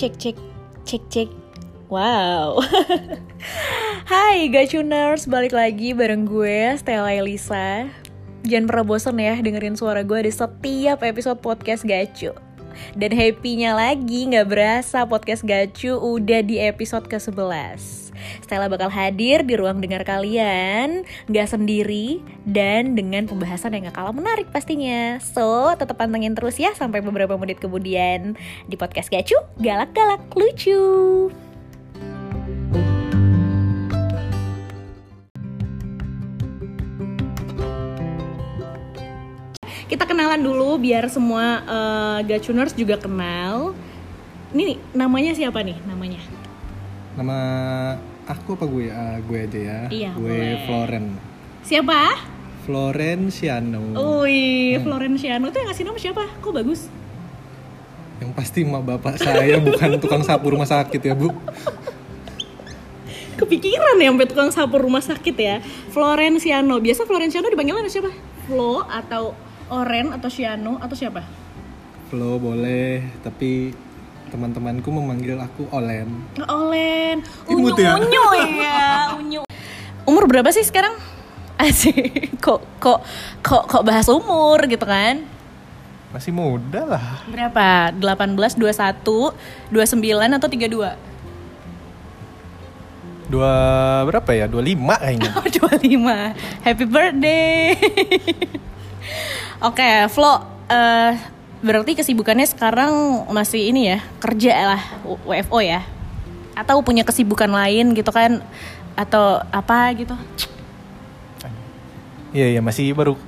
cek cek cek cek wow. Hai Gacuners balik lagi bareng gue Stella Elisa. Jangan pernah bosen ya dengerin suara gue di setiap episode podcast Gacu. Dan happy-nya lagi nggak berasa podcast Gacu udah di episode ke-11 Stella bakal hadir di ruang dengar kalian Gak sendiri Dan dengan pembahasan yang gak kalah menarik pastinya So tetap pantengin terus ya Sampai beberapa menit kemudian Di podcast Gacu Galak-galak lucu kita kenalan dulu biar semua uh, Gacuners juga kenal. Ini namanya siapa nih namanya? Nama aku apa gue? Uh, gue aja ya. Iya, gue boleh. Floren. Siapa? Florenciano. Wih, Hmm. Florenciano tuh yang ngasih nama siapa? Kok bagus? Yang pasti emak bapak saya bukan tukang sapu rumah sakit ya bu. Kepikiran ya sampai tukang sapu rumah sakit ya. Florenciano. Biasa Florenciano dipanggilnya sama siapa? Flo atau Oren atau Ciano atau siapa? Flo boleh, tapi teman-temanku memanggil aku Olen. Olen. Imut Unyu ya? unyu ya, unyu. Umur berapa sih sekarang? Asik. Kok kok kok kok bahas umur gitu kan? Masih muda lah. Berapa? 18, 21, 29 atau 32? Dua berapa ya? 25 kayaknya. Oh, 25. Happy birthday. Oke, Flo, eh, berarti kesibukannya sekarang masih ini ya, kerja lah, WFO ya? Atau punya kesibukan lain gitu kan? Atau apa gitu? Iya iya masih baru.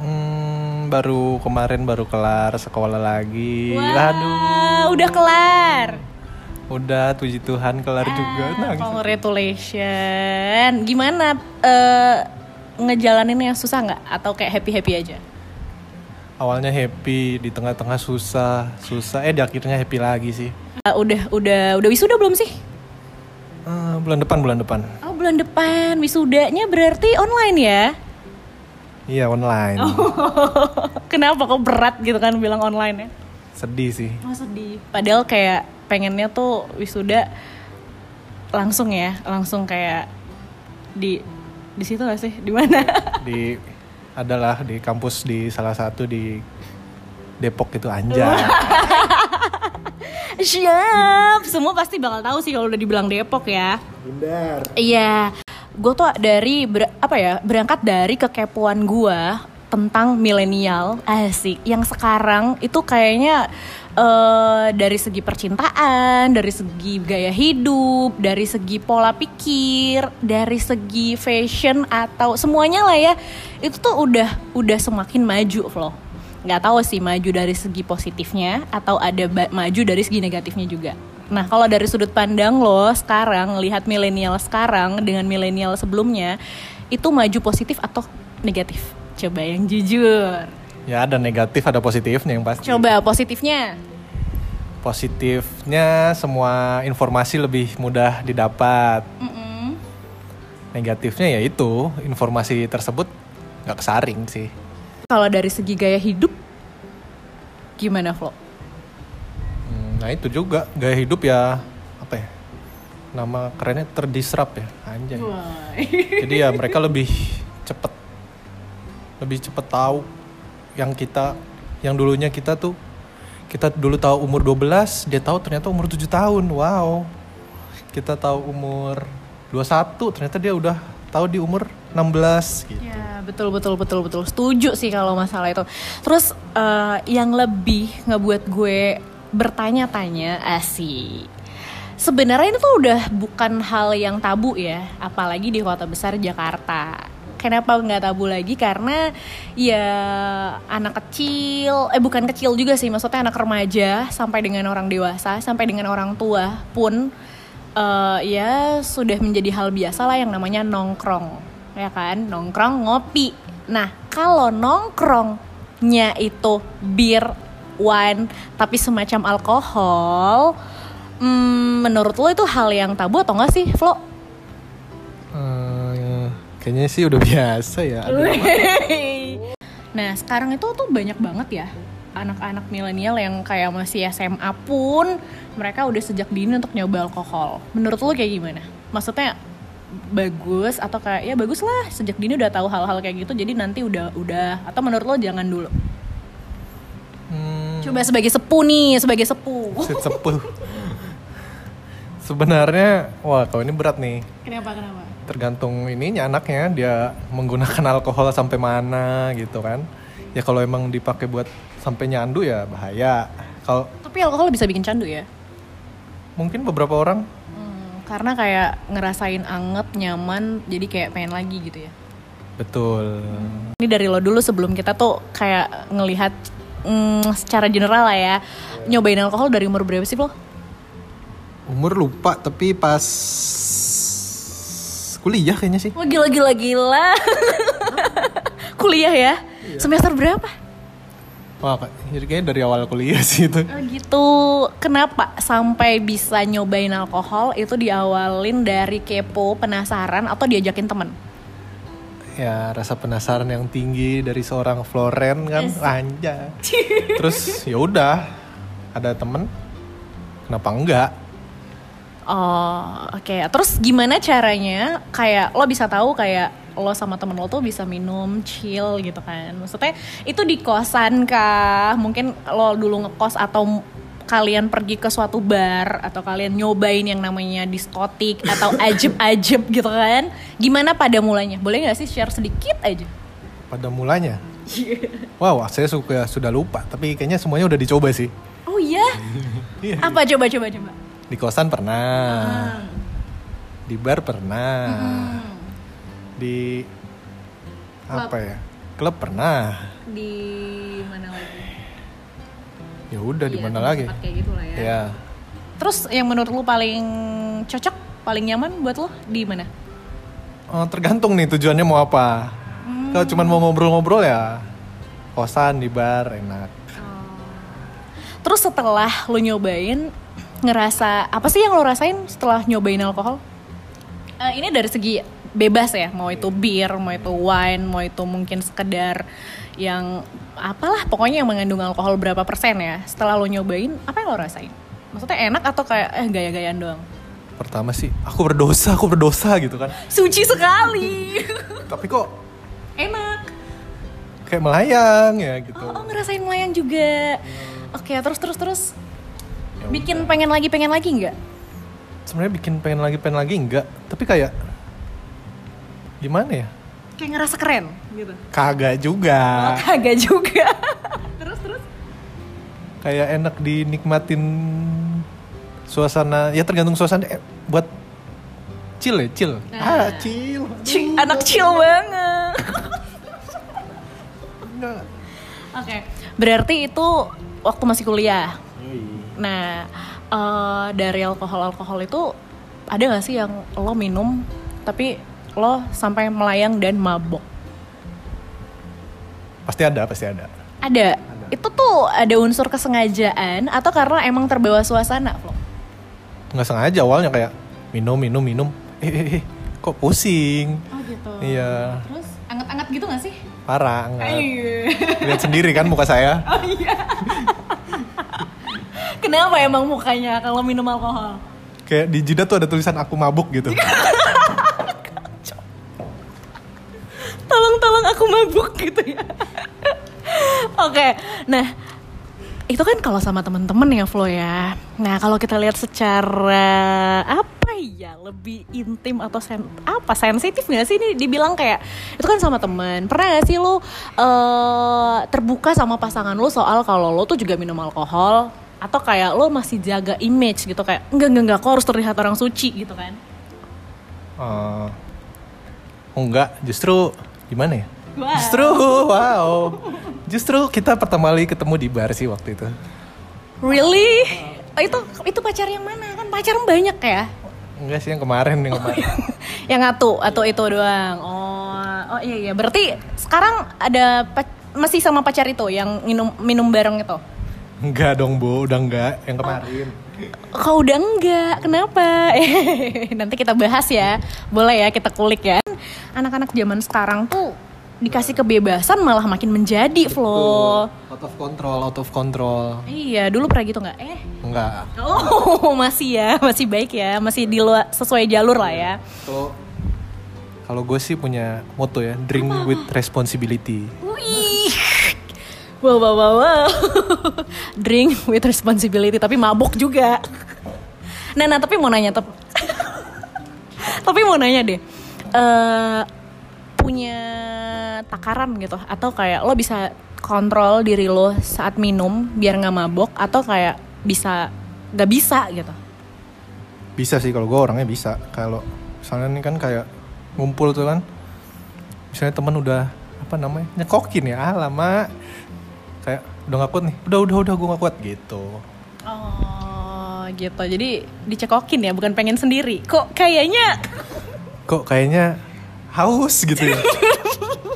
Hmm, baru kemarin baru kelar sekolah lagi. Wah, Aduh. udah kelar. Udah puji Tuhan kelar juga. Ah, Nangis. Congratulations. Gimana eh ngejalaninnya susah nggak? Atau kayak happy-happy aja? Awalnya happy di tengah-tengah susah susah eh di akhirnya happy lagi sih Eh, udah udah udah wisuda belum sih? Eh, bulan depan bulan depan Oh bulan depan wisudanya berarti online ya? iya online Oh. Kenapa kok berat gitu kan bilang online ya? sedih sih Oh sedih. Padahal kayak pengennya tuh wisuda langsung ya, langsung kayak di di situ gak sih? Di mana? di adalah di kampus di salah satu di Depok itu anjay Siap. Semua pasti bakal tahu sih kalau udah dibilang Depok ya. benar Iya. Gue tuh dari ber- apa ya berangkat dari kekepoan gue tentang milenial asik yang sekarang itu kayaknya eh, dari segi percintaan, dari segi gaya hidup, dari segi pola pikir, dari segi fashion atau semuanya lah ya itu tuh udah udah semakin maju Flo. Nggak tahu sih maju dari segi positifnya atau ada maju dari segi negatifnya juga. Nah, kalau dari sudut pandang lo sekarang lihat milenial sekarang dengan milenial sebelumnya itu maju positif atau negatif? Coba yang jujur. Ya ada negatif ada positifnya yang pasti Coba positifnya. positifnya semua informasi lebih mudah didapat Mm-mm. negatifnya ya itu informasi tersebut nggak kesaring sih Kalau dari segi gaya hidup gimana, Flo? Hmm, nah itu juga gaya hidup ya apa ya nama kerennya terdisrup ya anjay jadi ya mereka lebih cepet lebih cepet tahu yang kita yang dulunya kita tuh kita dulu tahu umur 12 dia tahu ternyata umur 7 tahun wow kita tahu umur 21 ternyata dia udah tahu di umur 16 gitu Ya betul betul betul betul setuju sih kalau masalah itu. Terus eh, yang lebih ngebuat gue bertanya-tanya asik. Sebenarnya itu tuh udah bukan hal yang tabu ya, apalagi di kota besar Jakarta. Kenapa nggak tabu lagi? Karena ya anak kecil, eh bukan kecil juga sih, maksudnya anak remaja sampai dengan orang dewasa, sampai dengan orang tua pun eh, ya sudah menjadi hal biasa lah yang namanya nongkrong ya kan nongkrong ngopi nah kalau nongkrongnya itu bir wine tapi semacam alkohol hmm, menurut lo itu hal yang tabu atau enggak sih Flo? Kayaknya sih udah biasa ya Nah sekarang itu tuh banyak banget ya anak-anak milenial yang kayak masih SMA pun mereka udah sejak dini untuk nyoba alkohol. Menurut lo kayak gimana? Maksudnya bagus atau kayak ya bagus lah sejak dini udah tahu hal-hal kayak gitu jadi nanti udah udah atau menurut lo jangan dulu Hmm, coba sebagai sepuh nih sebagai sepuh set sepuh. Sebenarnya, wah kalau ini berat nih. kenapa kenapa Tergantung ininya anaknya dia menggunakan alkohol sampai mana gitu kan. Ya kalau emang dipakai buat sampai nyandu ya bahaya. Kalau tapi alkohol bisa bikin candu ya mungkin beberapa orang Hmm, karena kayak ngerasain anget nyaman jadi kayak pengen lagi gitu ya betul. ini dari lo dulu sebelum kita tuh kayak ngelihat mm, secara general lah ya nyobain alkohol dari umur berapa sih lo? Umur lupa tapi pas kuliah kayaknya sih. Wah gila gila gila. Kuliah ya? Semester berapa? Wah, jadi kayaknya dari awal kuliah sih itu. Oh gitu. Kenapa sampai bisa nyobain alkohol itu diawalin dari kepo, penasaran atau diajakin temen? Ya rasa penasaran yang tinggi dari seorang Floren kan, anja. Terus ya udah, ada temen, kenapa enggak? Oh, oke. Terus gimana caranya kayak lo bisa tahu kayak lo sama temen lo tuh bisa minum chill gitu kan? Maksudnya itu di kosan kah? Mungkin lo dulu ngekos atau kalian pergi ke suatu bar atau kalian nyobain yang namanya diskotik atau ajeb-ajeb gitu kan? Gimana pada mulanya? Boleh nggak sih share sedikit aja? Pada mulanya. Wow, saya suka sudah lupa, tapi kayaknya semuanya udah dicoba sih. Oh iya? Iya. Apa coba coba coba? Di kosan pernah, di bar pernah, di apa ya? Klub pernah. Di mana lagi? Ya udah di Iya, mana lagi? Kayak gitu lah ya. Ya, Terus yang menurut lu paling cocok, paling nyaman buat lu di mana? Oh, tergantung nih tujuannya mau apa. Kalau cuma mau ngobrol-ngobrol ya kosan di bar enak. Terus setelah lu nyobain, ngerasa apa sih yang lu rasain setelah nyobain alkohol? Eh, ini dari segi bebas ya, mau itu bir, mau itu wine, mau itu mungkin sekedar yang apalah pokoknya yang mengandung alkohol berapa persen ya. Setelah lu nyobain, apa yang lo rasain? Maksudnya enak atau kayak eh gaya-gayaan doang? Pertama sih aku berdosa, aku berdosa gitu kan. Suci sekali. Tapi kok enak. kayak melayang ya gitu. Oh, oh, ngerasain melayang juga. Oke, terus terus terus. Ya Bikin pengen lagi pengen lagi nggak? Sebenarnya bikin pengen lagi pengen lagi enggak, tapi kayak gimana ya? Kayak ngerasa keren gitu. Kagak juga. Kagak juga. terus terus. Kayak enak dinikmatin suasana. Ya tergantung suasana eh, buat chill ya, chill. Ah, chill. Cing, anak chill banget. Oke, berarti itu waktu masih kuliah. Nah, eh, dari alkohol-alkohol itu ada gak sih yang lo minum tapi lo sampai melayang dan mabok? Pasti ada, pasti ada. Ada. Itu tuh ada unsur kesengajaan atau karena emang terbawa suasana, Flo? Nggak sengaja awalnya kayak minum, minum, minum. Eh, eh, eh, kok pusing? Oh gitu. Iya, Terus anget-anget gitu gak sih? parah. Nggak. Iya. Lihat sendiri kan muka saya. Oh iya. Kenapa emang mukanya kalau minum alkohol? Kayak di jidat tuh ada tulisan aku mabuk gitu. Tolong-tolong aku mabuk gitu ya. Oke, nah itu kan kalau sama temen-temen ya Flo ya. Nah kalau kita lihat secara apa ya lebih intim atau sen apa sensitif nggak sih ini dibilang kayak itu kan sama temen. Pernah gak sih lo eh, terbuka sama pasangan lo soal kalau lo tuh juga minum alkohol atau kayak lo masih jaga image gitu kayak enggak enggak enggak kok harus terlihat orang suci gitu kan? Eh, oh enggak, justru gimana ya? Wow. Justru wow. Justru kita pertama kali ketemu di bar sih waktu itu. Really? Oh, itu itu pacar yang mana? Kan pacar banyak ya. Enggak sih yang kemarin yang kemarin. yang atu, atu itu doang. Oh, oh iya iya. Berarti sekarang ada masih sama pacar itu yang minum minum bareng itu. Enggak dong, Bu. Udah enggak. Yang kemarin. Kau udah enggak, kenapa? Nanti kita bahas ya, boleh ya kita kulik ya. Anak-anak zaman sekarang tuh dikasih kebebasan malah makin menjadi Flo. Out of control out of control. Iya dulu pernah gitu nggak? Eh. Enggak. Oh masih ya masih baik ya. Masih di luar sesuai jalur lah ya. Kalau kalau gue sih punya moto ya drink with responsibility. Wow, wow, wow, wow. Drink with responsibility, tapi mabuk juga. Nah, nah, tapi mau nanya, tep- tapi mau nanya deh. eh punya takaran gitu, atau kayak lo bisa kontrol diri lo saat minum biar nggak mabok, atau kayak bisa nggak bisa gitu. bisa sih kalau gue orangnya bisa kalau misalnya ini kan kayak ngumpul tuh kan misalnya teman udah apa namanya nyekokin ya ah lama udah gak kuat nih udah udah udah gue gak kuat gitu Oh, gitu. Jadi dicekokin ya, bukan pengen sendiri. Kok kayaknya kok kayaknya haus gitu ya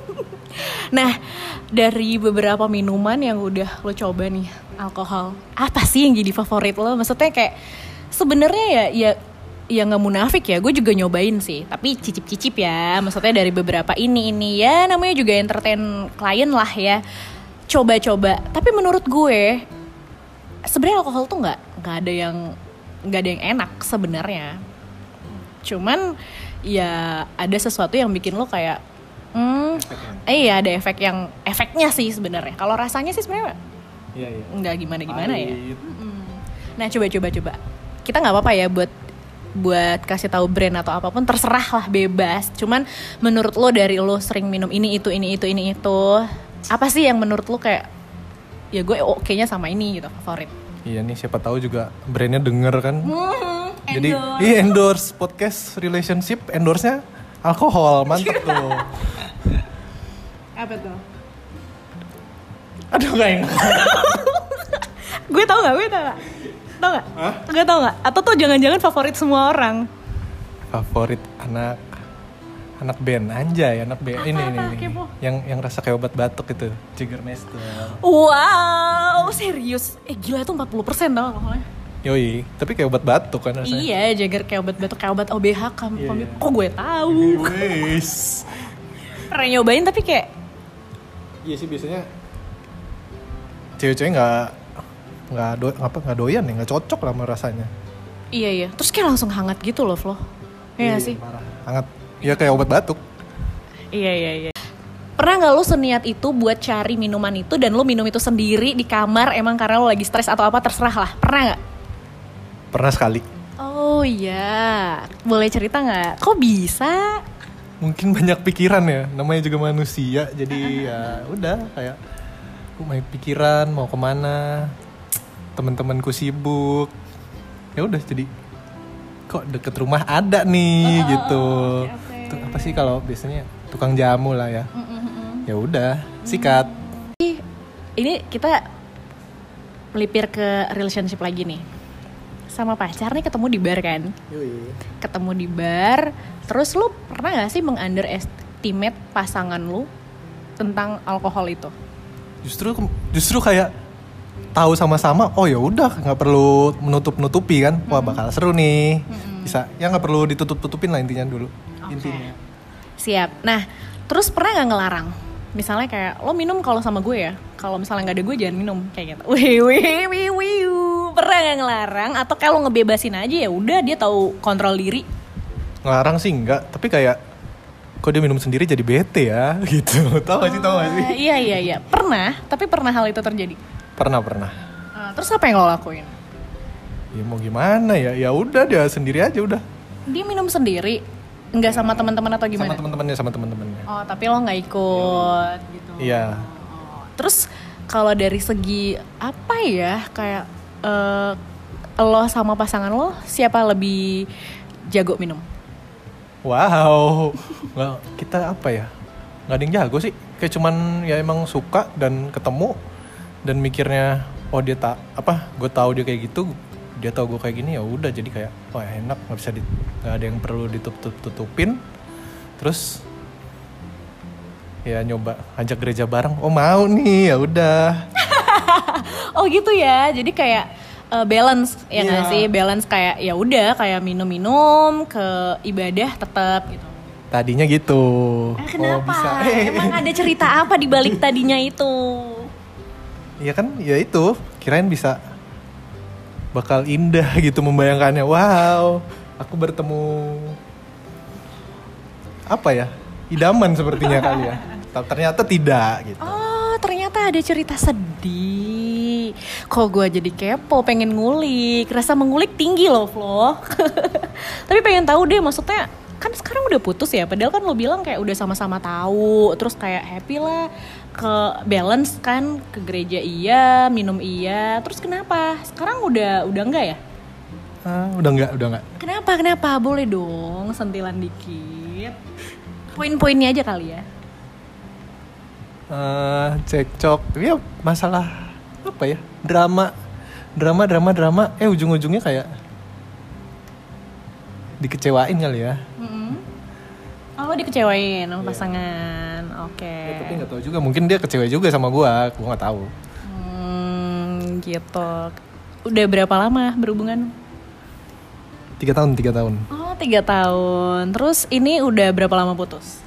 Nah, dari beberapa minuman yang udah lo coba nih, alkohol, apa sih yang jadi favorit lo? Maksudnya kayak sebenarnya ya ya ya nggak munafik ya, gue juga nyobain sih, tapi cicip-cicip ya. Maksudnya dari beberapa ini ini ya namanya juga entertain klien lah ya. Coba-coba. Tapi menurut gue sebenarnya alkohol tuh nggak nggak ada yang nggak ada yang enak sebenarnya. Cuman ya ada sesuatu yang bikin lo kayak hmm, eh, iya ada efek yang efeknya sih sebenarnya. Kalau rasanya sih sebenarnya iya iya nggak gimana gimana ya. Nah coba coba coba. Kita nggak apa-apa ya buat buat kasih tahu brand atau apa pun terserah lah bebas. Cuman menurut lo dari lo sering minum ini itu ini itu ini itu apa sih yang menurut lo kayak ya gue oke-nya sama ini gitu favorit. iya nih siapa tahu juga brandnya denger kan Hmm, jadi iya endorse podcast relationship endorse nya alkohol mantep tuh apa tuh? aduh gak enak gue tau gak? Gue tau gak? Tau gak? Gue tau gak? Atau tuh jangan-jangan favorit semua orang? favorit anak anak band anjay anak band ini ini, apa? ini. Kepo. yang yang rasa kayak obat batuk itu Jägermeister Wow, serius? Eh gila itu 40% tau alkoholnya yoi tapi kayak obat batuk kan rasanya Iya, Jagger kayak obat batuk, kayak obat OBH Iya, iya. Kok gue tahu? Wes. Pernah nyobain tapi kayak iya sih biasanya cewek-cewek nggak nggak do apa nggak doyan ya nggak cocok lah sama rasanya Iya iya, terus kayak langsung hangat gitu loh Flo Iya gak sih? parah hangat ya kayak obat batuk. Iya iya iya. Pernah gak lo seniat itu buat cari minuman itu dan lo minum itu sendiri di kamar emang karena lo lagi stres atau apa terserah lah. Pernah gak? pernah sekali. Oh iya, boleh cerita nggak? Kok bisa? mungkin banyak pikiran ya. Namanya juga manusia jadi ya udah kayak aku banyak pikiran? Mau ke mana? Teman-temanku sibuk. Ya udah jadi kok deket rumah ada nih? Gitu. oke. Tuh, apa sih kalau biasanya tukang jamu lah ya? Ya udah sikat. Ini kita melipir ke relationship lagi nih. Sama pacar nih ketemu di bar kan? Ketemu di bar, terus lu pernah gak sih mengunderestimate pasangan lu tentang alkohol itu? justru justru kayak tahu sama-sama oh ya udah nggak perlu menutup nutupi kan? Wah bakal seru nih. Bisa ya nggak perlu ditutup tutupin lah intinya dulu intinya Siap. Nah, terus pernah nggak ngelarang? Misalnya kayak lo minum kalau sama gue ya, kalau misalnya nggak ada gue jangan minum kayak gitu. Wih wih wih wih. Pernah nggak ngelarang? Atau kalau ngebebasin aja ya udah dia tahu kontrol diri. ngelarang sih enggak tapi kayak kok dia minum sendiri jadi bete ya gitu tau gak sih tau gak sih Eh, iya iya iya. Pernah, tapi pernah hal itu terjadi. pernah pernah Eh, terus apa yang lo lakuin? ya mau gimana ya ya udah dia sendiri aja udah Dia minum sendiri, nggak sama teman-teman atau sama gimana? teman-temannya sama teman-temannya Oh, tapi lo nggak ikut gitu. iya Terus kalau dari segi apa ya kayak eh, lo sama pasangan lo siapa lebih jago minum? wow nggak kita apa ya nggak ada yang jago sih kayak cuman ya emang suka dan ketemu dan mikirnya oh dia tak apa gue tahu dia kayak gitu dia tahu gue kayak gini ya udah jadi kayak wah enak nggak bisa di nggak ada yang perlu ditutup tutupin terus ya nyoba ajak gereja bareng oh mau nih ya udah Oh gitu ya. Jadi kayak eh, balance ya nggak Iya. sih? Balance kayak ya udah kayak minum-minum ke ibadah tetap gitu. tadinya gitu Eh, kenapa? oh bisa Emang ada cerita apa di balik tadinya itu? Iya kan ya itu kirain bisa bakal indah gitu membayangkannya wow aku bertemu apa ya idaman sepertinya kali ya Ta- ternyata tidak gitu Oh, ternyata ada cerita sedih. Kok gue jadi kepo, pengen ngulik. Rasa mengulik tinggi loh, Flo. Tapi pengen tahu deh, maksudnya kan sekarang udah putus ya. Padahal kan lo bilang kayak udah sama-sama tahu, terus kayak happy lah, ke balance kan, ke gereja iya, minum iya. Terus kenapa? Sekarang udah udah enggak ya? Ah, udah nggak udah nggak Kenapa? Kenapa? Boleh dong, sentilan dikit. Poin-poinnya aja kali ya. Eh, cekcok ya masalah apa ya drama drama drama drama eh ujung-ujungnya kayak dikecewain kali ya Mm-mm. Oh, lo dikecewain sama pasangan. Oke. Ya, tapi nggak tahu juga mungkin dia kecewa juga sama gua gua nggak tahu Hmm, gitu. Udah berapa lama berhubungan? tiga tahun tiga tahun Oh, tiga tahun. Terus ini udah berapa lama putus?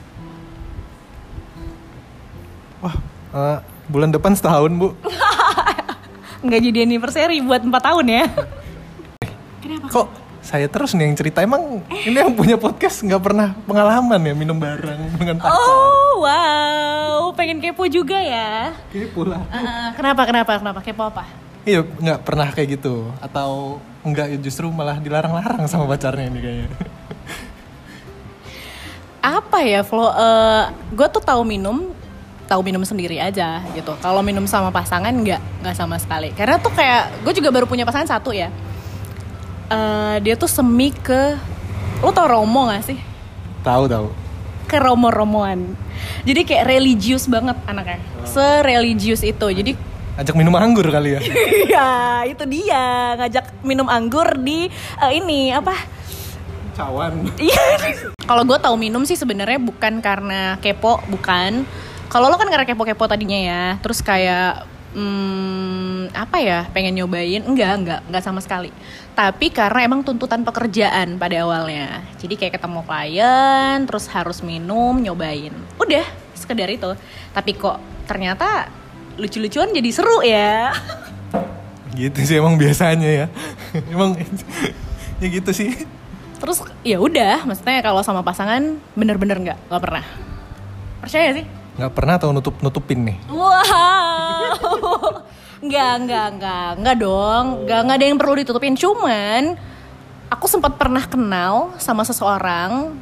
wah eh, bulan depan setahun bu Nggak jadi anniversary buat empat tahun ya? Kenapa? kok saya terus nih yang cerita. Emang ini yang punya podcast nggak pernah pengalaman ya minum bareng dengan pacar? Oh, wow. Pengen kepo juga ya? kepo lah. Eh, kenapa, kenapa, kenapa? Kepo apa? iya nggak pernah kayak gitu. Atau enggak justru malah dilarang-larang sama pacarnya ini kayaknya. Apa ya Flo? Gue tuh tahu minum tahu minum sendiri aja gitu. Kalau minum sama pasangan nggak nggak sama sekali. Karena tuh kayak gue juga baru punya pasangan satu ya Eh, dia tuh semi ke lo tau romo gak sih? Tahu tahu. Ke romo-romoan. Jadi kayak religius banget anaknya. Sereligius itu. Jadi ajak minum anggur kali ya? Iya, itu dia. Ngajak minum anggur di eh, ini apa? cawan. Iya. Kalau gue tahu minum sih sebenarnya bukan karena kepo, bukan. Kalau lo kan karena kepo-kepo tadinya ya, terus kayak hmm, apa ya, pengen nyobain? Enggak, enggak, enggak sama sekali. Tapi karena emang tuntutan pekerjaan pada awalnya. Jadi kayak ketemu klien, terus harus minum, nyobain. Udah, sekedar itu. Tapi kok ternyata lucu-lucuan jadi seru ya. gitu sih emang biasanya ya emang ya gitu sih Terus ya udah, maksudnya kalau sama pasangan bener-bener nggak, nggak pernah. Percaya sih? Nggak pernah atau nutup nutupin nih Wow. Enggak, enggak, enggak, enggak dong. Enggak, enggak ada yang perlu ditutupin. Cuman aku sempat pernah kenal sama seseorang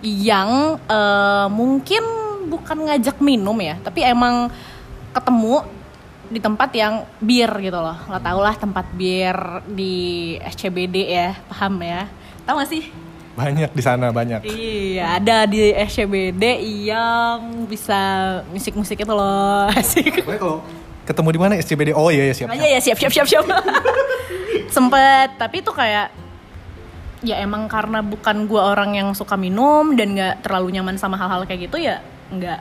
yang eh, mungkin bukan ngajak minum ya, tapi emang ketemu di tempat yang bir gitu loh. Lo tau lah tempat bir di SCBD ya, paham ya? Tahu gak sih? Banyak di sana banyak. Iya, ada di SCBD yang bisa musik-musik itu loh. Asik. Kalau ketemu di mana? SCBD oh iya ya siap Iya ya siap siap siap siap. Sempet, tapi itu kayak ya emang karena bukan gua orang yang suka minum dan nggak terlalu nyaman sama hal-hal kayak gitu ya nggak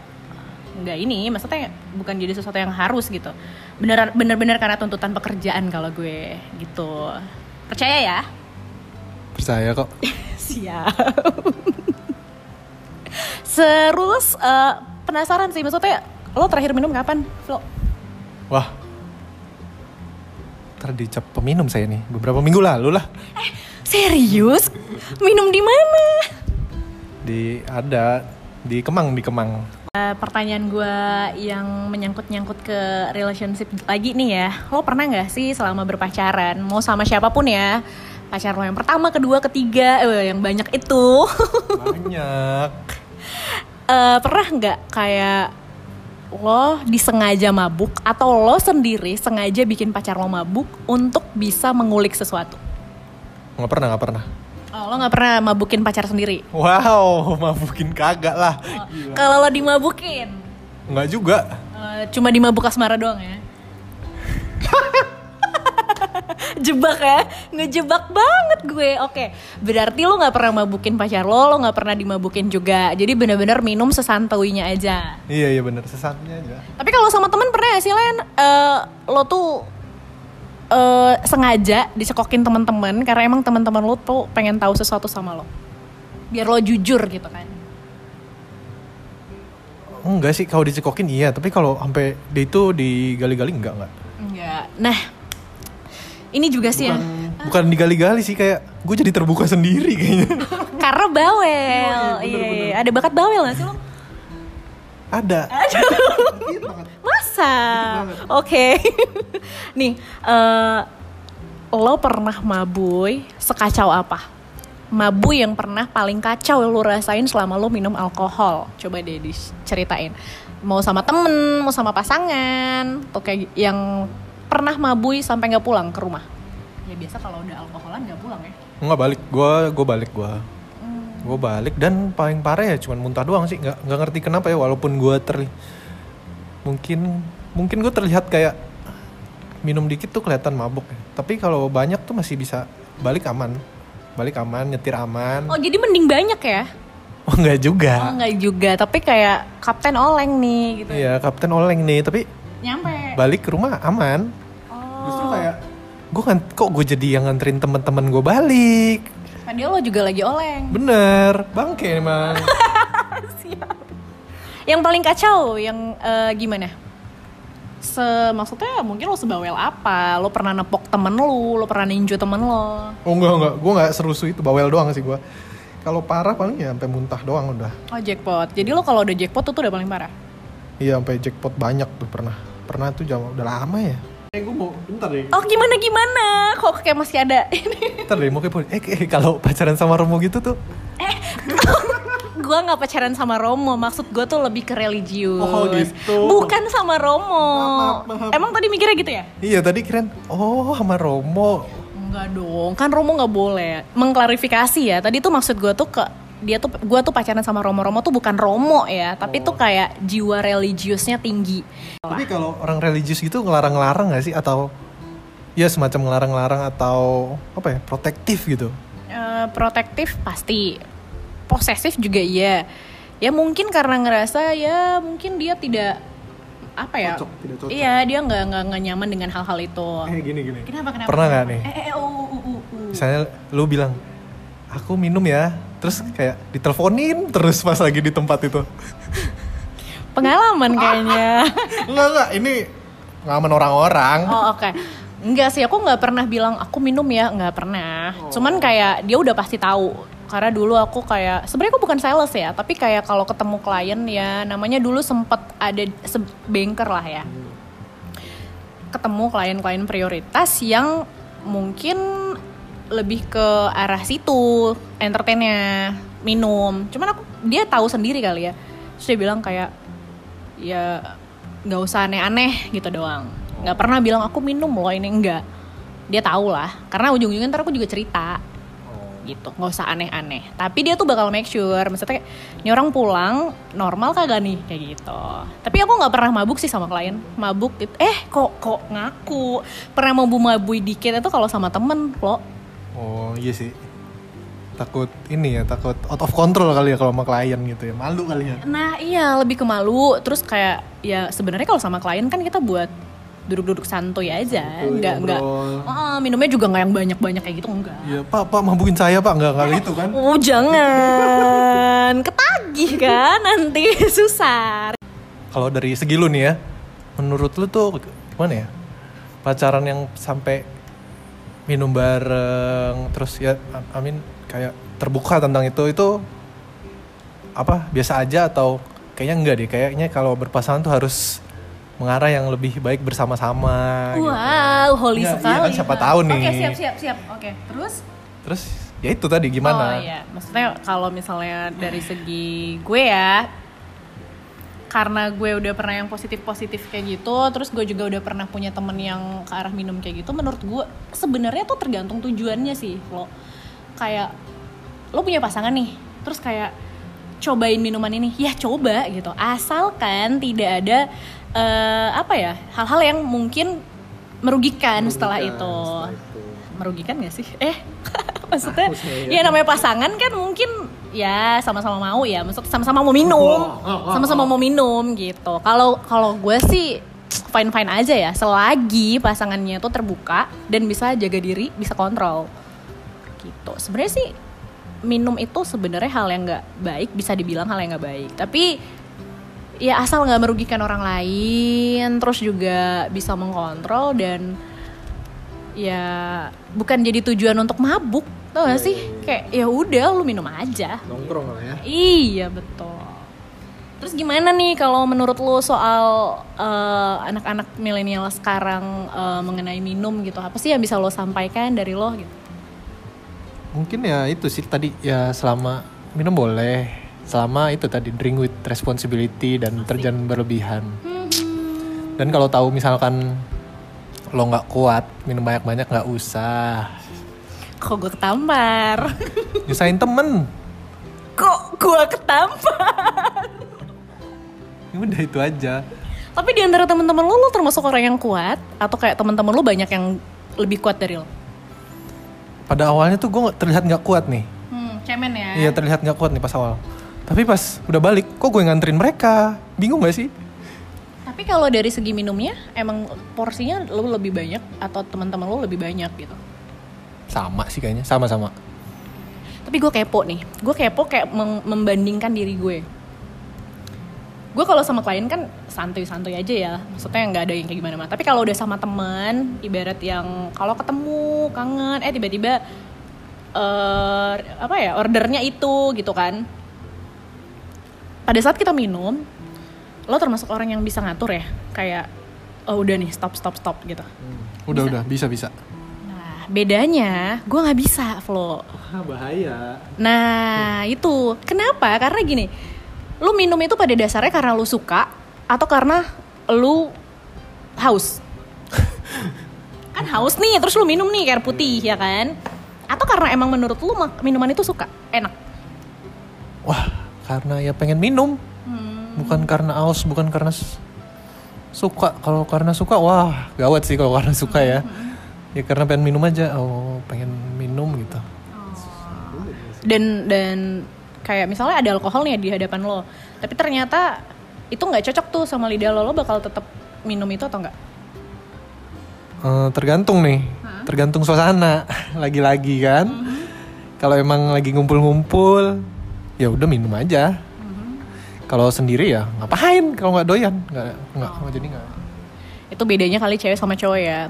nggak ini. Maksudnya bukan jadi sesuatu yang harus gitu. Bener bener-bener karena tuntutan pekerjaan kalau gue gitu. Percaya ya? Percaya kok siap Serus eh, penasaran sih maksudnya lo terakhir minum kapan Flo? wah ntar dicap peminum saya nih beberapa minggu lalu lah Serius? Minum di mana? di ada di Kemang di Kemang Eh, pertanyaan gue yang menyangkut-nyangkut ke relationship lagi nih ya Lo pernah gak sih selama berpacaran Mau sama siapa pun ya Pacar lo yang pertama, kedua, ketiga eh, Yang banyak itu. Banyak. Eh, Pernah gak kayak Lo disengaja mabuk Atau lo sendiri sengaja bikin pacar lo mabuk Untuk bisa mengulik sesuatu? Nggak pernah nggak pernah. Oh, lo gak pernah mabukin pacar sendiri? Wow mabukin kagak lah. Kalau lo dimabukin? Nggak juga. Eh, Cuma dimabuk asmara doang ya Jebak ya. Ngejebak banget gue. Oke Berarti lo gak pernah mabukin pacar lo Lo gak pernah dimabukin juga. Jadi bener-bener minum sesantauinya aja. Iya iya bener sesatnya aja. Tapi kalau sama temen pernah gak sih Len? Eh, Lo tuh eh, Sengaja dicekokin teman-teman Karena emang teman-teman lo tuh pengen tahu sesuatu sama lo. Biar lo jujur gitu kan. Enggak sih kalau dicekokin iya. Tapi kalau sampai di itu digali-gali enggak enggak. Enggak. Nah, ini juga sih ya. bukan, bukan digali-gali sih kayak gue jadi terbuka sendiri kayaknya Karena bawel. Iya, iya. Ada bakat bawel gak sih lo? ada Masa? Oke. Nih, eh lo pernah mabui sekacau apa? Mabui yang pernah paling kacau lo rasain selama lo minum alkohol. Coba deh diceritain. Mau sama temen, mau sama pasangan, atau kayak yang pernah mabui sampai nggak pulang ke rumah. Ya biasa kalau udah alkoholan nggak pulang ya. nggak balik gue gue balik gue gue balik dan paling parah ya cuman muntah doang sih nggak nggak ngerti kenapa ya walaupun gue terli mungkin mungkin gue terlihat kayak minum dikit tuh kelihatan mabuk ya. tapi kalau banyak tuh masih bisa balik aman balik aman nyetir aman Oh jadi mending banyak ya? oh enggak juga Oh nggak juga, tapi kayak Kapten Oleng nih gitu. iya kapten oleng nih tapi Nyampe. Balik ke rumah aman Oh. justru kayak gue kan kok gue jadi yang nganterin teman-teman gue balik Padahal lo juga lagi oleng. bener bangke emang Yang paling kacau, yang eh, gimana? Se maksudnya mungkin lo sebawel apa? Lo pernah nepok temen lo, lo pernah ninju temen lo. oh enggak enggak gue nggak serusu itu bawel doang sih gue kalau parah paling ya sampai muntah doang udah Oh jackpot. Jadi lo kalau udah jackpot tuh, tuh udah paling parah. iya sampai jackpot banyak tuh pernah pernah tuh jam udah lama ya eh gue mau bentar deh Oh gimana gimana? Kok kayak masih ada ini? bentar deh mau kepo eh, eh kalau pacaran sama Romo gitu tuh gue nggak pacaran sama Romo, maksud gue tuh lebih ke religius. Oh, gitu. Bukan sama Romo. Maaf, maaf, maaf. Emang tadi mikirnya gitu ya? iya tadi keren oh sama Romo Enggak dong, kan Romo nggak boleh. Mengklarifikasi ya, tadi tuh maksud gue tuh ke dia tuh gue tuh pacaran sama Romo Romo tuh bukan Romo ya, tapi tuh kayak jiwa religiusnya tinggi. tapi kalau orang religius gitu ngelarang-larang gak sih atau ya semacam ngelarang-larang atau apa ya protektif gitu Eh, protektif pasti, posesif juga iya. Ya mungkin karena ngerasa ya mungkin dia tidak apa ya? Cocok, tidak cocok. Iya dia nggak nggak nggak nyaman dengan hal-hal itu. eh gini gini Kenapa kenapa? pernah nggak nih Eh eh uh, uh, uh, uh. misalnya lu bilang aku minum ya terus kayak diteleponin terus pas lagi di tempat itu Pengalaman kayaknya. enggak enggak ini pengalaman orang-orang Oh oke. Enggak sih, aku nggak pernah bilang aku minum ya, nggak pernah. Cuman kayak dia udah pasti tahu. Karena dulu aku kayak sebenarnya aku bukan sales ya, tapi kayak kalau ketemu klien ya namanya dulu sempet ada se- banker lah ya. Ketemu klien-klien prioritas yang mungkin lebih ke arah situ entertainnya minum. Cuman aku dia tahu sendiri kali ya. Terus dia bilang kayak ya nggak usah aneh-aneh gitu doang. Nggak pernah bilang aku minum loh ini enggak. Dia tahu lah. Karena ujung-ujungnya ntar aku juga cerita. Gitu nggak usah aneh-aneh. Tapi dia tuh bakal make sure maksudnya kayak, ini orang pulang normal kagak nih? Kayak gitu. Tapi aku nggak pernah mabuk sih sama klien. Mabuk gitu eh kok kok ngaku? Pernah mau mabui dikit itu kalau sama temen lo oh iya sih. Takut ini ya takut out of control kali ya kalau sama klien gitu ya. Malu kali ya. Nah iya lebih ke malu. Terus kayak ya sebenarnya kalau sama klien kan kita buat duduk-duduk santuy aja. Nggak nggak. Ah, minumnya juga nggak yang banyak-banyak kayak gitu enggak Iya, Pak, Pak mabukin saya, Pak. Enggak, enggak gitu kan. oh jangan. Ketagih kan nanti. Susah. Kalau dari segi lu nih ya, menurut lu tuh gimana ya? Pacaran yang sampai minum bareng, terus ya, I mean kayak terbuka tentang itu, itu apa biasa aja atau kayaknya enggak deh? Kayaknya kalau berpasangan tuh harus mengarah yang lebih baik bersama-sama. gitu. wow holy Iya, iya sekali kan, siapa tahu nih. oke siap siap siap oke terus Terus ya itu tadi gimana? Oh iya, maksudnya kalau misalnya dari segi gue ya, karena gue udah pernah yang positif-positif kayak gitu, terus gue juga udah pernah punya temen yang ke arah minum kayak gitu, menurut gue sebenarnya tuh tergantung tujuannya sih lo. Kayak lo punya pasangan nih, terus kayak cobain minuman ini, ya coba gitu, asalkan tidak ada eh, apa ya hal-hal yang mungkin merugikan, setelah itu merugikan gak sih? Eh, maksudnya ya namanya pasangan kan mungkin ya sama-sama mau ya, maksud sama-sama mau minum, sama-sama mau minum gitu. Kalau kalau gue sih fine fine aja ya, selagi pasangannya tuh terbuka dan bisa jaga diri, bisa kontrol gitu. Sebenarnya sih minum itu sebenarnya hal yang nggak baik, bisa dibilang hal yang nggak baik. Tapi ya asal nggak merugikan orang lain terus juga bisa mengkontrol dan ya bukan jadi tujuan untuk mabuk tau gak sih? kayak ya udah lu minum aja. Nongkrong lah ya. Iya betul. Terus gimana nih kalau menurut lu soal eh, anak-anak milenial sekarang eh, mengenai minum gitu? Apa sih yang bisa lo sampaikan dari lo gitu? Mungkin ya itu sih tadi ya selama minum boleh. Selama itu tadi drink with responsibility dan terjangan berlebihan. Dan kalau tahu misalkan lo nggak kuat minum banyak banyak nggak usah kok gue ketampar? Nyusahin temen. Kok gue ketampar? Ya udah itu aja. Tapi di antara teman-teman lo lo termasuk orang yang kuat? Atau kayak teman-teman lo banyak yang lebih kuat dari lo pada awalnya tuh gue terlihat nggak kuat nih. Hmm, cemen ya? Iya terlihat nggak kuat nih pas awal. Tapi pas udah balik kok gue nganterin mereka? Bingung gak sih? Tapi kalau dari segi minumnya emang porsinya lo lebih banyak atau teman-teman lo lebih banyak gitu sama sih kayaknya sama-sama. Tapi gue kepo nih. Gue kepo kayak membandingkan diri gue. Gue kalau sama klien kan santuy-santuy aja ya. Maksudnya nggak ada yang kayak gimana tapi kalau udah sama teman ibarat yang kalau ketemu kangen eh tiba-tiba eh apa ya ordernya itu gitu kan. Pada saat kita minum lo termasuk orang yang bisa ngatur ya? Kayak oh udah nih stop stop stop gitu. Udah udah bisa bisa bedanya gue nggak bisa Flo bahaya Nah, itu. Kenapa? Karena gini, lu minum itu pada dasarnya karena lu suka atau karena lu haus. kan haus nih, terus lu minum nih air putih ya kan? Atau karena emang menurut lu minuman itu suka, enak. wah karena ya pengen minum bukan karena aus bukan karena suka kalau karena suka wah gawat sih kalau karena suka ya ya karena pengen minum aja. Oh pengen minum gitu. Dan dan kayak misalnya ada alkohol nih di hadapan lo, tapi ternyata itu nggak cocok tuh sama lidah lo, lo bakal tetap minum itu atau enggak? Eh, tergantung nih. Tergantung suasana. Lagi-lagi kan. Kalau emang lagi ngumpul-ngumpul ya udah minum aja. Kalau sendiri ya ngapain? Kalau nggak doyan nggak nggak nggak jadi nggak. Itu bedanya kali cewek sama cowok ya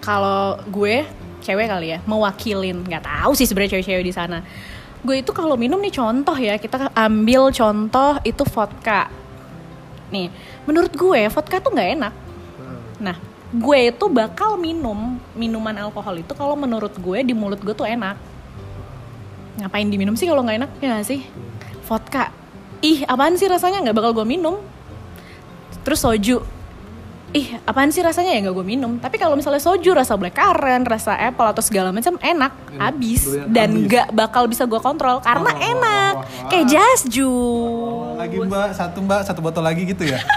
kalau gue cewek kali ya mewakilin. Nggak tahu sih sebenarnya cewek-cewek di sana. Gue itu kalau minum nih contoh ya kita ambil contoh itu vodka. Nih menurut gue vodka tuh nggak enak. Nah gue itu bakal minum minuman alkohol itu kalau menurut gue di mulut gue tuh enak. Ngapain diminum sih kalau nggak enak ya nggak sih? Vodka. Ih apaan sih rasanya? Nggak bakal gue minum. Terus soju ih apaan sih rasanya ya? Nggak gue minum. Tapi kalau misalnya soju rasa blackcurrant rasa apple atau segala macam enak. Abis doyan dan abis. nggak bakal bisa gue kontrol karena Oh, enak. wah, wah. kayak just juice. Lagi mbak. Satu mbak. Satu botol lagi gitu ya?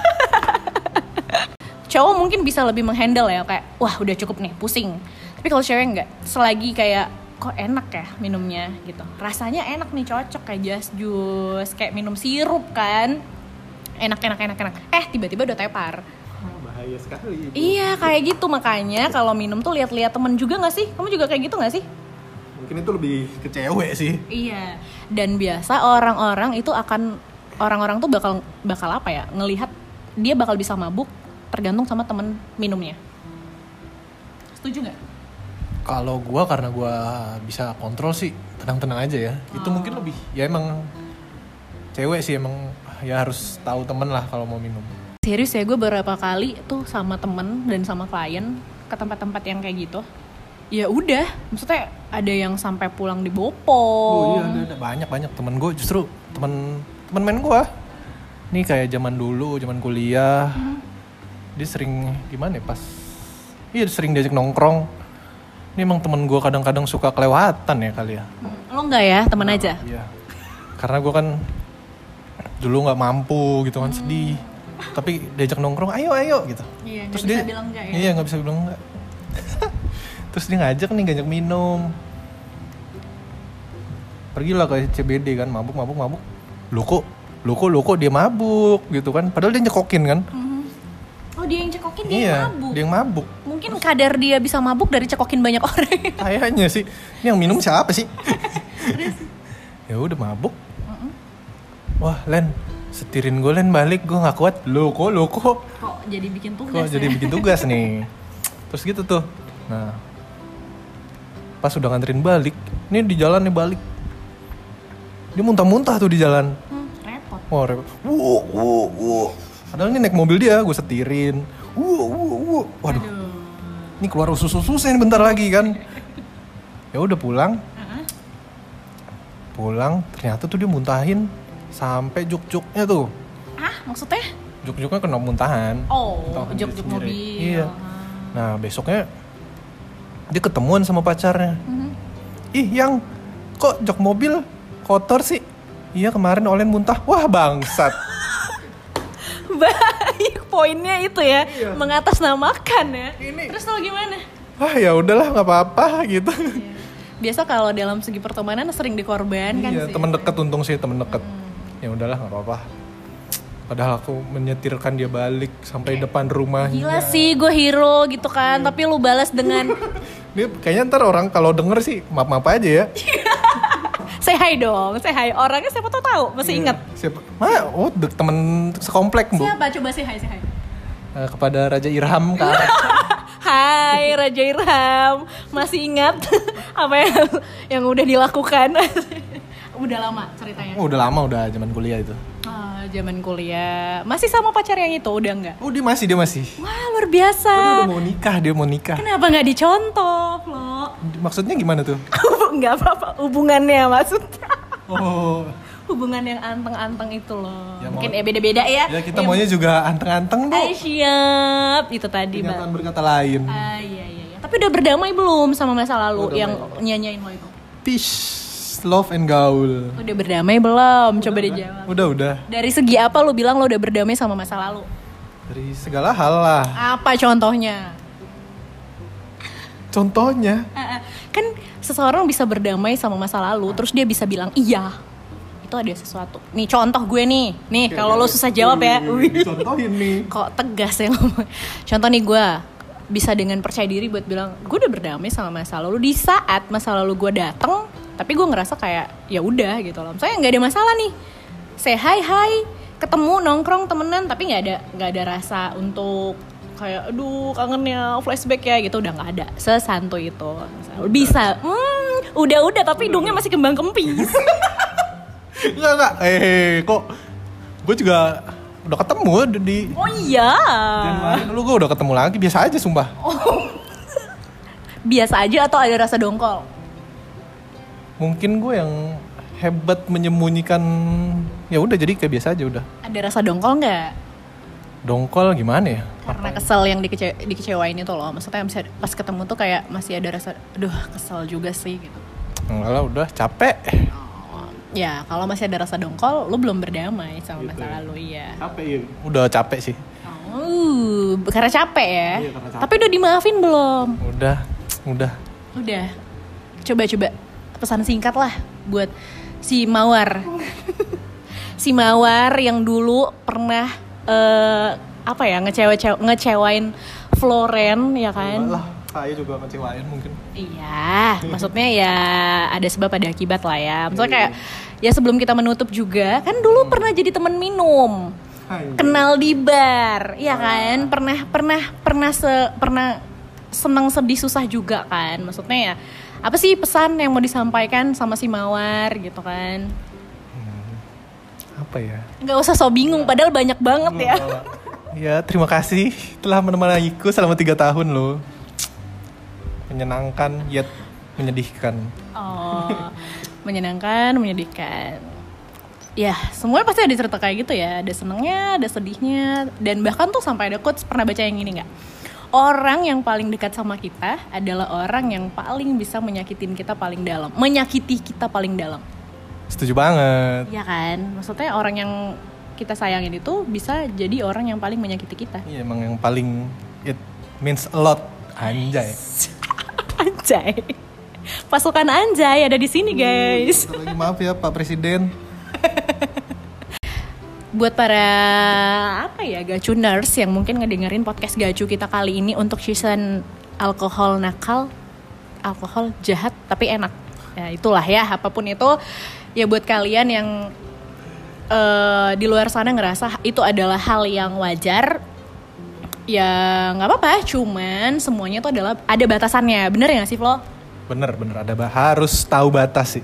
Cowok mungkin bisa lebih menghandle ya kayak wah udah cukup nih pusing. Tapi kalau cewek nggak. Selagi kayak kok enak ya minumnya? gitu. Rasanya enak nih cocok kayak just juice. Kayak minum sirup kan. Enak enak enak enak. Eh tiba-tiba udah tepar bahaya sekali iya kayak gitu makanya kalau minum tuh lihat-lihat temen juga nggak sih kamu juga kayak gitu nggak sih mungkin itu lebih ke cewek sih Iya. Dan biasa orang-orang itu akan orang-orang tuh bakal bakal apa ya? Ngelihat dia bakal bisa mabuk tergantung sama temen minumnya. Setuju nggak? kalau gua karena gua bisa kontrol sih tenang-tenang aja ya itu mungkin lebih ya emang cewek sih emang ya harus tahu temen lah kalau mau minum Serius ya gue beberapa kali tuh sama temen dan sama klien ke tempat-tempat yang kayak gitu. Ya udah, maksudnya ada yang sampai pulang di Bopong. Oh iya ada, ada. banyak banyak temen gue justru temen temen main gue. Nih kayak zaman dulu zaman kuliah dia sering gimana ya pas iya sering diajak nongkrong. Ini emang temen gue kadang-kadang suka kelewatan ya kali ya. Lo enggak ya, temen aja. Iya. Karena gue kan dulu nggak mampu gitu kan sedih. Tapi diajak nongkrong, ayo ayo gitu. Iya, Terus dia bilang enggak ya. Iya nggak bisa bilang enggak. Terus dia ngajak nih ngajak minum. Pergilah ke CBD kan mabuk mabuk mabuk. Lu kok lu kok lu kok dia mabuk gitu kan. Padahal dia nyekokin kan. Oh dia yang cekokin dia iya, yang mabuk. dia yang mabuk. Mungkin kadar dia bisa mabuk dari cekokin banyak orang. Kayaknya sih. Ini yang minum siapa sih? ya udah mabuk. Wah, Len, setirin gue lain balik gue nggak kuat lo kok lo kok Kok jadi bikin tugas kok jadi ya? bikin tugas nih terus gitu tuh nah pas udah nganterin balik ini di jalan nih balik dia muntah-muntah tuh di jalan Hmm, repot. Wah, repot. Wuh, wuh, wuh. Padahal ini naik mobil dia, gue setirin. Wuh, wuh, wuh. Waduh, Aduh. ini keluar usus-ususnya nih bentar lagi kan. Ya udah pulang, pulang. Ternyata tuh dia muntahin sampai juk-juknya tuh. Ah, maksudnya? Juk-juknya kena muntahan. Oh, jok-jok sendiri. mobil. Iya. Nah, besoknya dia ketemuan sama pacarnya. Mhm. Ih, yang kok jok mobil kotor sih? Iya kemarin Olen muntah. Wah bangsat. Baik, poinnya itu ya, Iya. mengatasnamakan ya. Ini- Terus lo gimana? Wah ya udahlah nggak apa-apa gitu. Biasa kalau dalam segi pertemanan sering dikorbankan iya, sih. temen deket untung sih temen deket. Ya udahlah nggak apa-apa. Padahal aku menyetirkan dia balik sampai depan rumahnya. Gila sih, gue hero gitu kan, Iya. tapi lu balas dengan Ini kayaknya ntar orang kalau denger sih maaf-maaf aja ya. say hi dong, say hi. Orangnya siapa tau tahu, masih ingat. Siapa? Ma, oh temen sekomplek bu. Siapa? Coba say hi, say hi. Eh, kepada Raja Irham kak. Hai Raja Irham, masih ingat apa yang yang udah dilakukan? Udah lama ceritanya. Oh, udah lama udah zaman kuliah itu. Ah, zaman kuliah. Masih sama pacar yang itu udah enggak? Oh dia masih dia masih. Wah, luar biasa. Dia udah mau nikah dia mau nikah. Kenapa nggak dicontoh, lo? Maksudnya gimana tuh? Nggak apa-apa, hubungannya maksudnya. Oh, Hubungan yang anteng-anteng itu loh. Ya, mau- Mungkin ya beda-beda ya. ya kita maunya juga anteng-anteng bu. Ay, siap. Itu tadi. Kenyataan berkata lain. Ah, iya, iya, iya. Tapi udah berdamai belum sama masa lalu Udah yang nyanyain lo itu? Peace, love and gaul. Udah berdamai belum? Coba dijawab. Udah udah. Dari segi apa lo bilang lo udah berdamai sama masa lalu? Dari segala hal lah. Apa contohnya? Contohnya. Kan seseorang bisa berdamai sama masa lalu, terus dia bisa bilang iya. Itu ada sesuatu. Nih contoh gue nih. Nih kalau lo susah jawab ya. Contohin nih. Kok tegas ya ngomong. Contoh nih gue bisa dengan percaya diri buat bilang gue udah berdamai sama masa lalu di saat masa lalu gue dateng tapi gue ngerasa kayak ya udah gitu loh. Saya nggak ada masalah nih. Say hi hi. Ketemu nongkrong temenan. Tapi nggak ada nggak ada rasa untuk kayak aduh kangen ya flashback ya gitu. Udah nggak ada. Sesantuy itu. Bisa. Hmm udah udah. Tapi hidungnya masih kembang kempis. Enggak enggak. Eh kok gue juga udah ketemu di oh iya. Januari. Dulu gue udah ketemu lagi. Biasa aja sumpah. biasa aja atau ada rasa dongkol Mungkin gue yang hebat menyembunyikan ya udah jadi kayak biasa aja udah. ada rasa dongkol nggak Dongkol gimana ya? karena kesel yang dikece dikecewain itu loh maksudnya bisa pas ketemu tuh kayak masih ada rasa aduh kesel juga sih gitu Enggak lah udah capek. ya kalau masih ada rasa dongkol lu belum berdamai sama Gitu masa ya. lalu iya Capek ya. Udah capek sih. oh karena capek ya Iya, karena capek. tapi udah dimaafin belum Udah, udah. udah coba coba pesan singkat lah buat si mawar si mawar yang dulu pernah eh, apa ya ngecewa ngecewain Floren ya kan Lah, saya juga ngecewain mungkin. Iya, maksudnya ya ada sebab ada akibat lah ya. Maksudnya kayak ya sebelum kita menutup juga kan dulu pernah jadi teman minum, kenal di bar, iya kan? Pernah pernah pernah se pernah senang sedih susah juga kan? Maksudnya ya apa sih pesan yang mau disampaikan sama si Mawar gitu kan? Apa ya? Nggak usah so bingung, padahal banyak banget ya. Ya, terima kasih telah menemaniku selama tiga tahun loh. Menyenangkan, yet menyedihkan. Oh, menyenangkan, menyedihkan. Ya, semuanya pasti ada cerita kayak gitu ya. Ada senengnya, ada sedihnya, dan bahkan tuh sampai ada quotes pernah baca yang gini nggak? Orang yang paling dekat sama kita adalah orang yang paling bisa menyakitin kita paling dalam, menyakiti kita paling dalam. Setuju banget. Iya kan? Maksudnya orang yang kita sayangin itu bisa jadi orang yang paling menyakiti kita. Iya, emang yang paling it means a lot. Anjay. Anjay. Pasukan Anjay ada di sini, guys. Satu lagi maaf ya Pak Presiden. buat para apa ya gacuners yang mungkin ngedengerin podcast gacu kita kali ini untuk season alkohol nakal alkohol jahat tapi enak ya itulah ya apa pun itu ya buat kalian yang eh, di luar sana ngerasa itu adalah hal yang wajar, ya nggak apa-apa. Cuman semuanya tuh adalah ada batasannya. Bener ya nggak sih Flo? Bener bener ada harus tahu batas sih.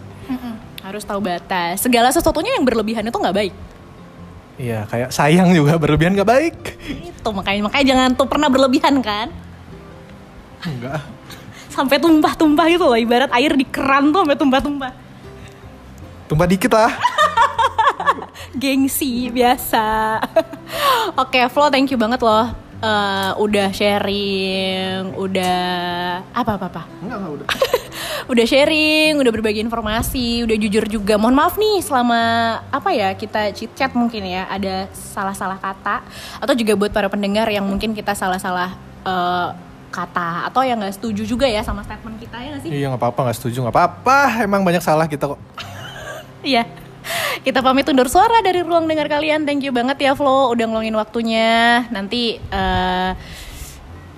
Harus tahu batas. Segala sesuatunya yang berlebihan itu nggak baik. Iya kayak sayang juga berlebihan gak baik. Itu makanya makanya jangan tuh pernah berlebihan kan. Enggak. Sampai tumpah-tumpah gitu loh. Ibarat air di keran tuh sampai tumpah-tumpah. Tumpah dikit lah. gengsi biasa. Oke, Flo, thank you banget loh. Eh, udah sharing, udah apa apa apa. Enggak enggak udah. Udah sharing, udah berbagi informasi, udah jujur juga. Mohon maaf nih selama apa ya kita chit chat mungkin ya ada salah-salah kata atau juga buat para pendengar yang mungkin kita salah-salah eh, kata atau yang nggak setuju juga ya sama statement kita ya nggak sih? Iya nggak apa-apa nggak setuju nggak apa-apa. Emang banyak salah kita kok. Iya. Kita pamit undur suara dari ruang dengar kalian. Thank you banget ya Flo udah ngeluangin waktunya. Nanti eh,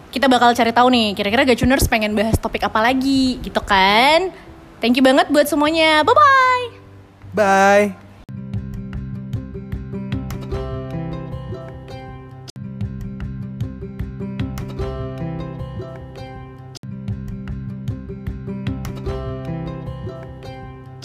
kita bakal cari tahu nih kira-kira Gacuners pengen bahas topik apa lagi gitu kan. Thank you banget buat semuanya. Bye bye. Bye.